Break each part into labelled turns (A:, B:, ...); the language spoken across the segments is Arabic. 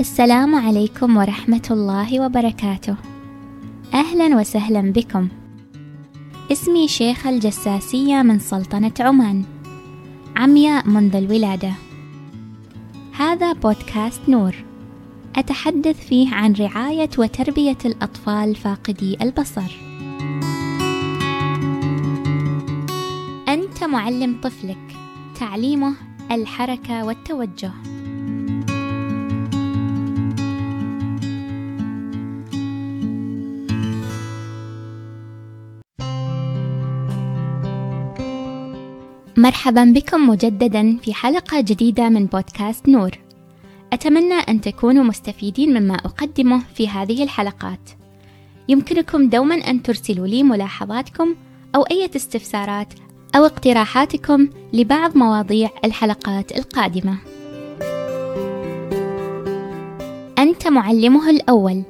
A: السلام عليكم ورحمة الله وبركاته. أهلا وسهلا بكم. اسمي شيخ الجساسية من سلطنة عمان. عمياء منذ الولادة. هذا بودكاست نور. أتحدث فيه عن رعاية وتربية الأطفال فاقدي البصر. أنت معلم طفلك، تعليمه الحركة والتوجه. مرحبا بكم مجددا في حلقة جديدة من بودكاست نور. أتمنى أن تكونوا مستفيدين مما أقدمه في هذه الحلقات. يمكنكم دوما أن ترسلوا لي ملاحظاتكم أو أي استفسارات أو اقتراحاتكم لبعض مواضيع الحلقات القادمة. أنت معلمه الأول.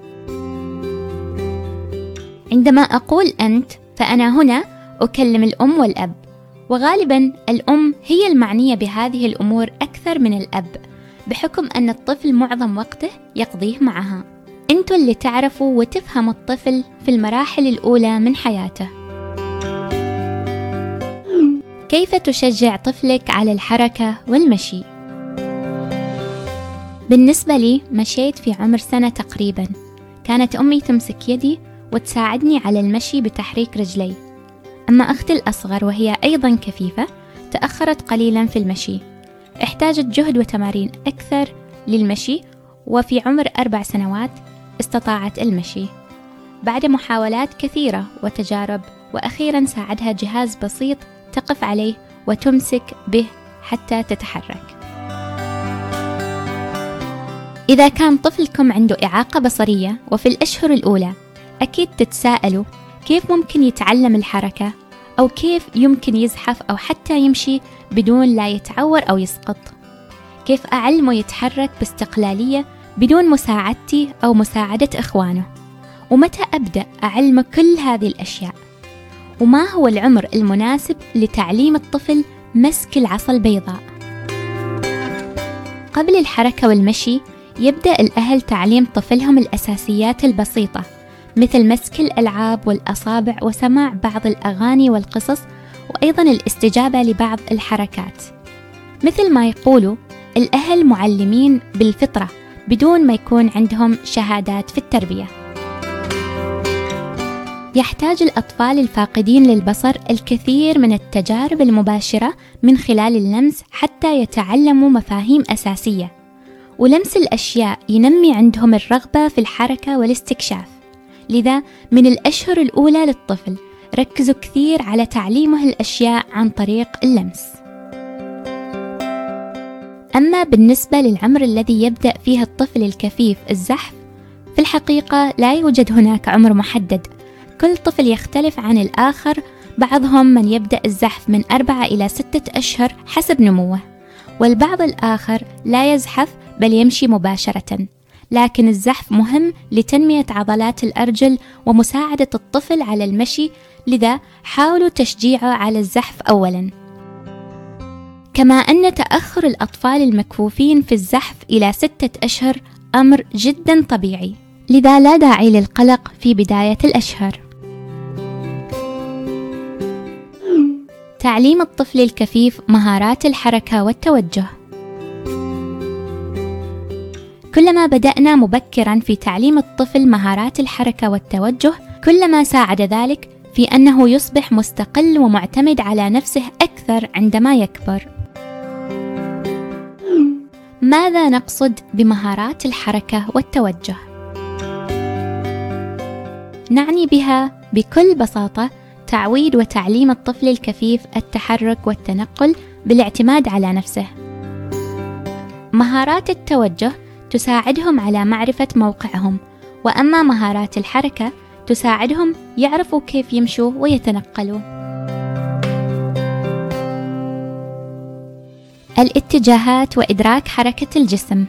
A: عندما أقول أنت فأنا هنا أكلم الأم والأب وغالبا الأم هي المعنية بهذه الأمور أكثر من الأب بحكم أن الطفل معظم وقته يقضيه معها. أنتوا اللي تعرفوا وتفهموا الطفل في المراحل الأولى من حياته. كيف تشجع طفلك على الحركة والمشي؟ بالنسبة لي مشيت في عمر سنة تقريبا. كانت أمي تمسك يدي وتساعدني على المشي بتحريك رجلي. أما أختي الأصغر وهي أيضا كفيفة تأخرت قليلا في المشي. احتاجت جهد وتمارين أكثر للمشي وفي عمر أربع سنوات استطاعت المشي. بعد محاولات كثيرة وتجارب وأخيرا ساعدها جهاز بسيط تقف عليه وتمسك به حتى تتحرك. إذا كان طفلكم عنده إعاقة بصرية وفي الأشهر الأولى أكيد تتساءلوا كيف ممكن يتعلم الحركة؟ أو كيف يمكن يزحف أو حتى يمشي بدون لا يتعور أو يسقط؟ كيف أعلمه يتحرك باستقلالية بدون مساعدتي أو مساعدة إخوانه؟ ومتى أبدأ أعلمه كل هذه الأشياء؟ وما هو العمر المناسب لتعليم الطفل مسك العصا البيضاء؟ قبل الحركة والمشي يبدأ الأهل تعليم طفلهم الأساسيات البسيطة مثل مسك الألعاب والأصابع وسماع بعض الأغاني والقصص وأيضا الاستجابة لبعض الحركات. مثل ما يقولوا الأهل معلمين بالفطرة بدون ما يكون عندهم شهادات في التربية. يحتاج الأطفال الفاقدين للبصر الكثير من التجارب المباشرة من خلال اللمس حتى يتعلموا مفاهيم أساسية. ولمس الأشياء ينمي عندهم الرغبة في الحركة والاستكشاف. لذا من الأشهر الأولى للطفل. ركزوا كثير على تعليمه الأشياء عن طريق اللمس. أما بالنسبة للعمر الذي يبدأ فيه الطفل الكفيف الزحف في الحقيقة لا يوجد هناك عمر محدد. كل طفل يختلف عن الآخر بعضهم من يبدأ الزحف من أربعة إلى ستة أشهر حسب نموه والبعض الآخر لا يزحف بل يمشي مباشرة. لكن الزحف مهم لتنمية عضلات الأرجل ومساعدة الطفل على المشي. لذا حاولوا تشجيعه على الزحف أولا. كما أن تأخر الأطفال المكفوفين في الزحف إلى ستة أشهر أمر جدا طبيعي. لذا لا داعي للقلق في بداية الأشهر. تعليم الطفل الكفيف مهارات الحركة والتوجه. كلما بدأنا مبكرا في تعليم الطفل مهارات الحركة والتوجه كلما ساعد ذلك في أنه يصبح مستقل ومعتمد على نفسه أكثر عندما يكبر. ماذا نقصد بمهارات الحركة والتوجه؟ نعني بها بكل بساطة تعويد وتعليم الطفل الكفيف التحرك والتنقل بالاعتماد على نفسه. مهارات التوجه تساعدهم على معرفة موقعهم. وأما مهارات الحركة تساعدهم يعرفوا كيف يمشوا ويتنقلوا. الاتجاهات وإدراك حركة الجسم.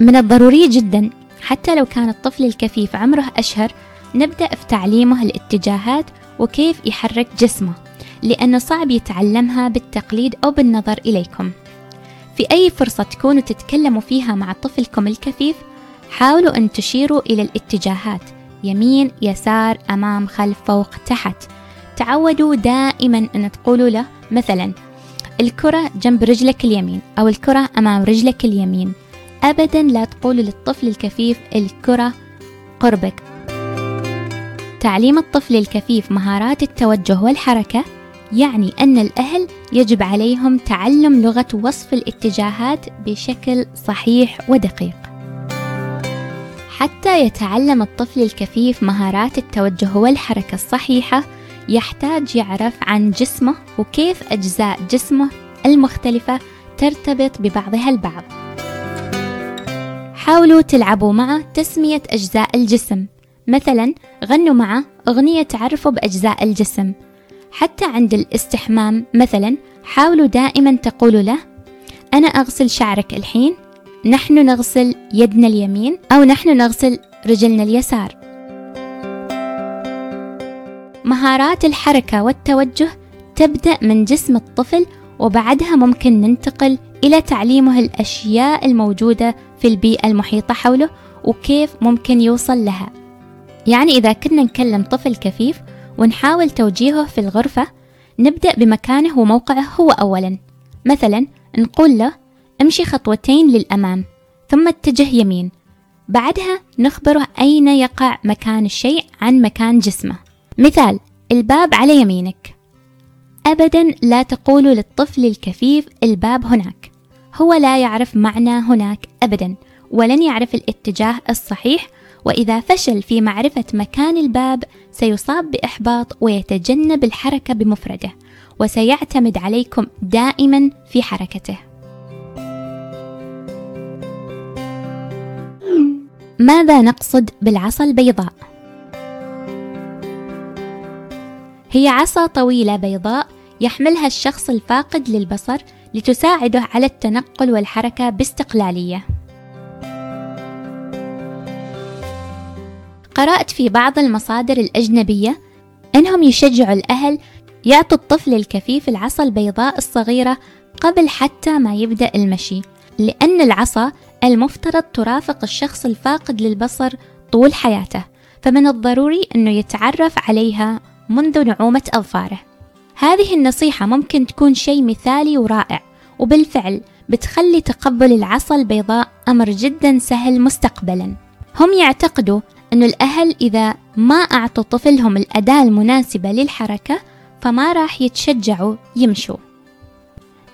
A: من الضروري جدا حتى لو كان الطفل الكفيف عمره أشهر نبدأ في تعليمه الاتجاهات وكيف يحرك جسمه لأنه صعب يتعلمها بالتقليد أو بالنظر إليكم. في أي فرصة تكونوا تتكلموا فيها مع طفلكم الكفيف حاولوا أن تشيروا إلى الاتجاهات يمين يسار أمام خلف فوق تحت. تعودوا دائما أن تقولوا له مثلا الكرة جنب رجلك اليمين أو الكرة أمام رجلك اليمين. أبدا لا تقولوا للطفل الكفيف الكرة قربك. تعليم الطفل الكفيف مهارات التوجه والحركة يعني أن الأهل يجب عليهم تعلم لغة وصف الاتجاهات بشكل صحيح ودقيق. حتى يتعلم الطفل الكفيف مهارات التوجه والحركة الصحيحة يحتاج يعرف عن جسمه وكيف أجزاء جسمه المختلفة ترتبط ببعضها البعض. حاولوا تلعبوا معه تسمية أجزاء الجسم. مثلا غنوا معه أغنية تعرفوا بأجزاء الجسم. حتى عند الاستحمام. مثلا حاولوا دائما تقولوا له أنا أغسل شعرك الحين نحن نغسل يدنا اليمين أو نحن نغسل رجلنا اليسار. مهارات الحركة والتوجه تبدأ من جسم الطفل وبعدها ممكن ننتقل إلى تعليمه الأشياء الموجودة في البيئة المحيطة حوله وكيف ممكن يوصل لها. يعني إذا كنا نكلم طفل كفيف ونحاول توجيهه في الغرفة نبدأ بمكانه وموقعه هو أولا. مثلا نقول له امشي خطوتين للأمام ثم اتجه يمين. بعدها نخبره أين يقع مكان الشيء عن مكان جسمه. مثال الباب على يمينك. أبدا لا تقولوا للطفل الكفيف الباب هناك. هو لا يعرف معنى هناك أبدا ولن يعرف الاتجاه الصحيح وإذا فشل في معرفة مكان الباب سيصاب بإحباط ويتجنب الحركة بمفرده وسيعتمد عليكم دائما في حركته ماذا نقصد بالعصا البيضاء هي عصا طويلة بيضاء يحملها الشخص الفاقد للبصر لتساعده على التنقل والحركة باستقلالية. قرأت في بعض المصادر الأجنبية أنهم يشجعوا الأهل يعطوا الطفل الكفيف العصا البيضاء الصغيرة قبل حتى ما يبدأ المشي، لأن العصا المفترض ترافق الشخص الفاقد للبصر طول حياته، فمن الضروري أنه يتعرف عليها منذ نعومة أظفاره. هذه النصيحة ممكن تكون شيء مثالي ورائع وبالفعل بتخلي تقبل العصا البيضاء أمر جدا سهل مستقبلا هم يعتقدوا أن الأهل إذا ما أعطوا طفلهم الأداة المناسبة للحركة فما راح يتشجعوا يمشوا.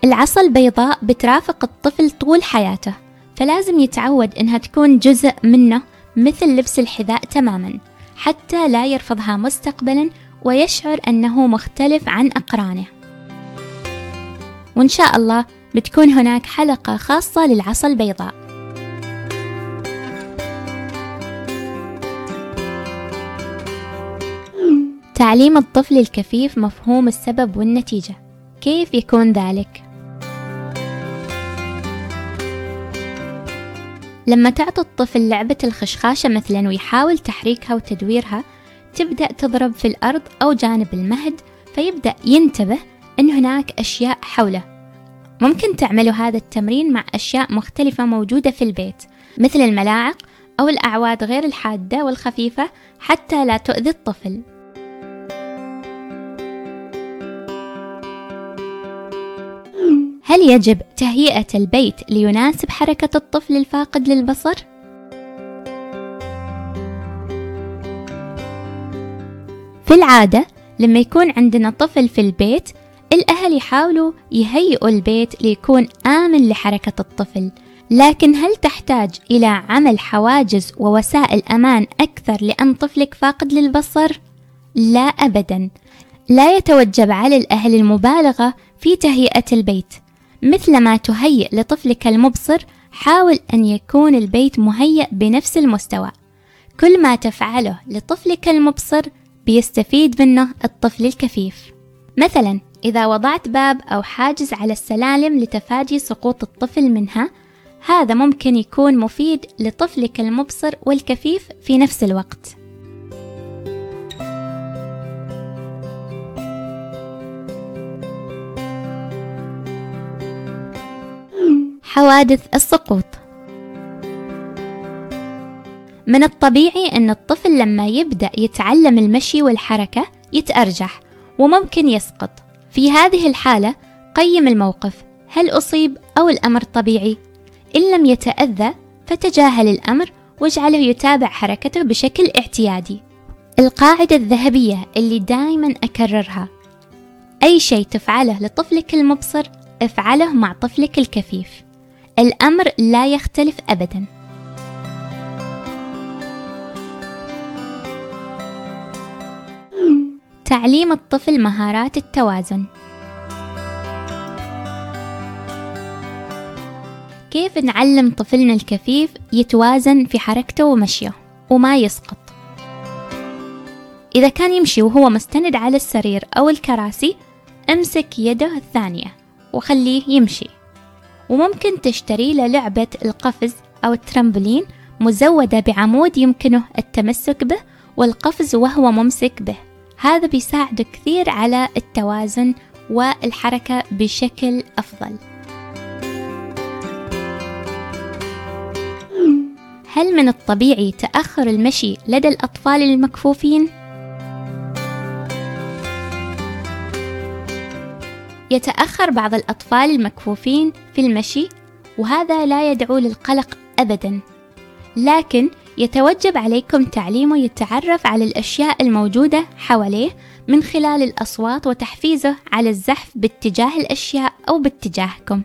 A: العصا البيضاء بترافق الطفل طول حياته فلازم يتعود إنها تكون جزء منه مثل لبس الحذاء تماما حتى لا يرفضها مستقبلا ويشعر أنه مختلف عن أقرانه. وإن شاء الله بتكون هناك حلقة خاصة للعصا البيضاء تعليم الطفل الكفيف مفهوم السبب والنتيجة. كيف يكون ذلك؟ لما تعطي الطفل لعبة الخشخاشة مثلا ويحاول تحريكها وتدويرها تبدأ تضرب في الأرض أو جانب المهد فيبدأ ينتبه أن هناك أشياء حوله. ممكن تعملوا هذا التمرين مع أشياء مختلفة موجودة في البيت مثل الملاعق أو الأعواد غير الحادة والخفيفة حتى لا تؤذي الطفل. هل يجب تهيئة البيت ليناسب حركة الطفل الفاقد للبصر؟ في العادة لما يكون عندنا طفل في البيت الأهل يحاولوا يهيئوا البيت ليكون آمن لحركة الطفل لكن هل تحتاج إلى عمل حواجز ووسائل أمان أكثر لأن طفلك فاقد للبصر؟ لا أبدا لا يتوجب على الأهل المبالغة في تهيئة البيت مثلما تهيئ لطفلك المبصر حاول أن يكون البيت مهيأ بنفس المستوى. كل ما تفعله لطفلك المبصر بيستفيد منه الطفل الكفيف. مثلا إذا وضعت باب أو حاجز على السلالم لتفادي سقوط الطفل منها هذا ممكن يكون مفيد لطفلك المبصر والكفيف في نفس الوقت. حوادث السقوط. من الطبيعي أن الطفل لما يبدأ يتعلم المشي والحركة يتأرجح وممكن يسقط. في هذه الحالة قيم الموقف هل أصيب أو الأمر طبيعي؟ إن لم يتأذى فتجاهل الأمر واجعله يتابع حركته بشكل اعتيادي. القاعدة الذهبية اللي دائما أكررها أي شيء تفعله لطفلك المبصر افعله مع طفلك الكفيف. الأمر لا يختلف أبدا. تعليم الطفل مهارات التوازن. كيف نعلم طفلنا الكفيف يتوازن في حركته ومشيه وما يسقط؟ إذا كان يمشي وهو مستند على السرير أو الكراسي امسك يده الثانية وخليه يمشي. وممكن تشتري له لعبة القفز أو الترامبولين مزودة بعمود يمكنه التمسك به والقفز وهو ممسك به هذا بيساعده كثير على التوازن والحركة بشكل أفضل هل من الطبيعي تأخر المشي لدى الأطفال المكفوفين؟ يتأخر بعض الأطفال المكفوفين في المشي وهذا لا يدعو للقلق أبدا. لكن يتوجب عليكم تعليمه يتعرف على الأشياء الموجودة حواليه من خلال الأصوات وتحفيزه على الزحف باتجاه الأشياء أو باتجاهكم.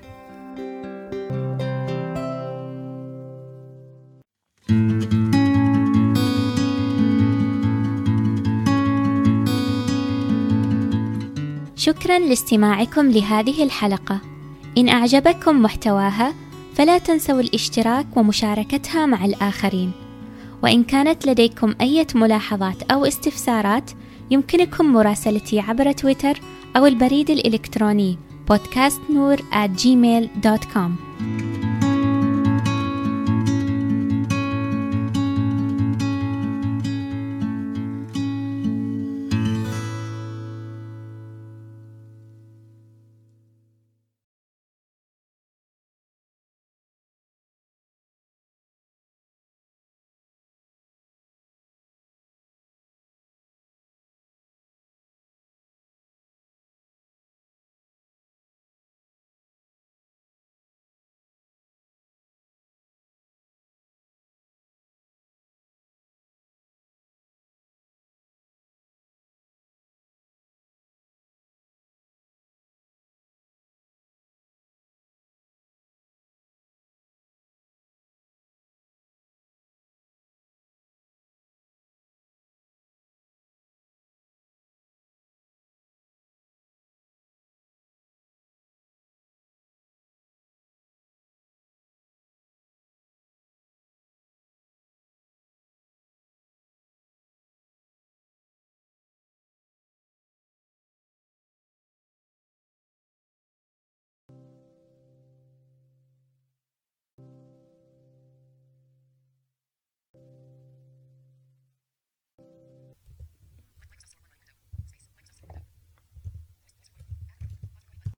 A: شكرا لاستماعكم لهذه الحلقة. إن أعجبكم محتواها فلا تنسوا الاشتراك ومشاركتها مع الآخرين. وإن كانت لديكم أي ملاحظات أو استفسارات يمكنكم مراسلتي عبر تويتر أو البريد الإلكتروني podcastnoor at gmail.com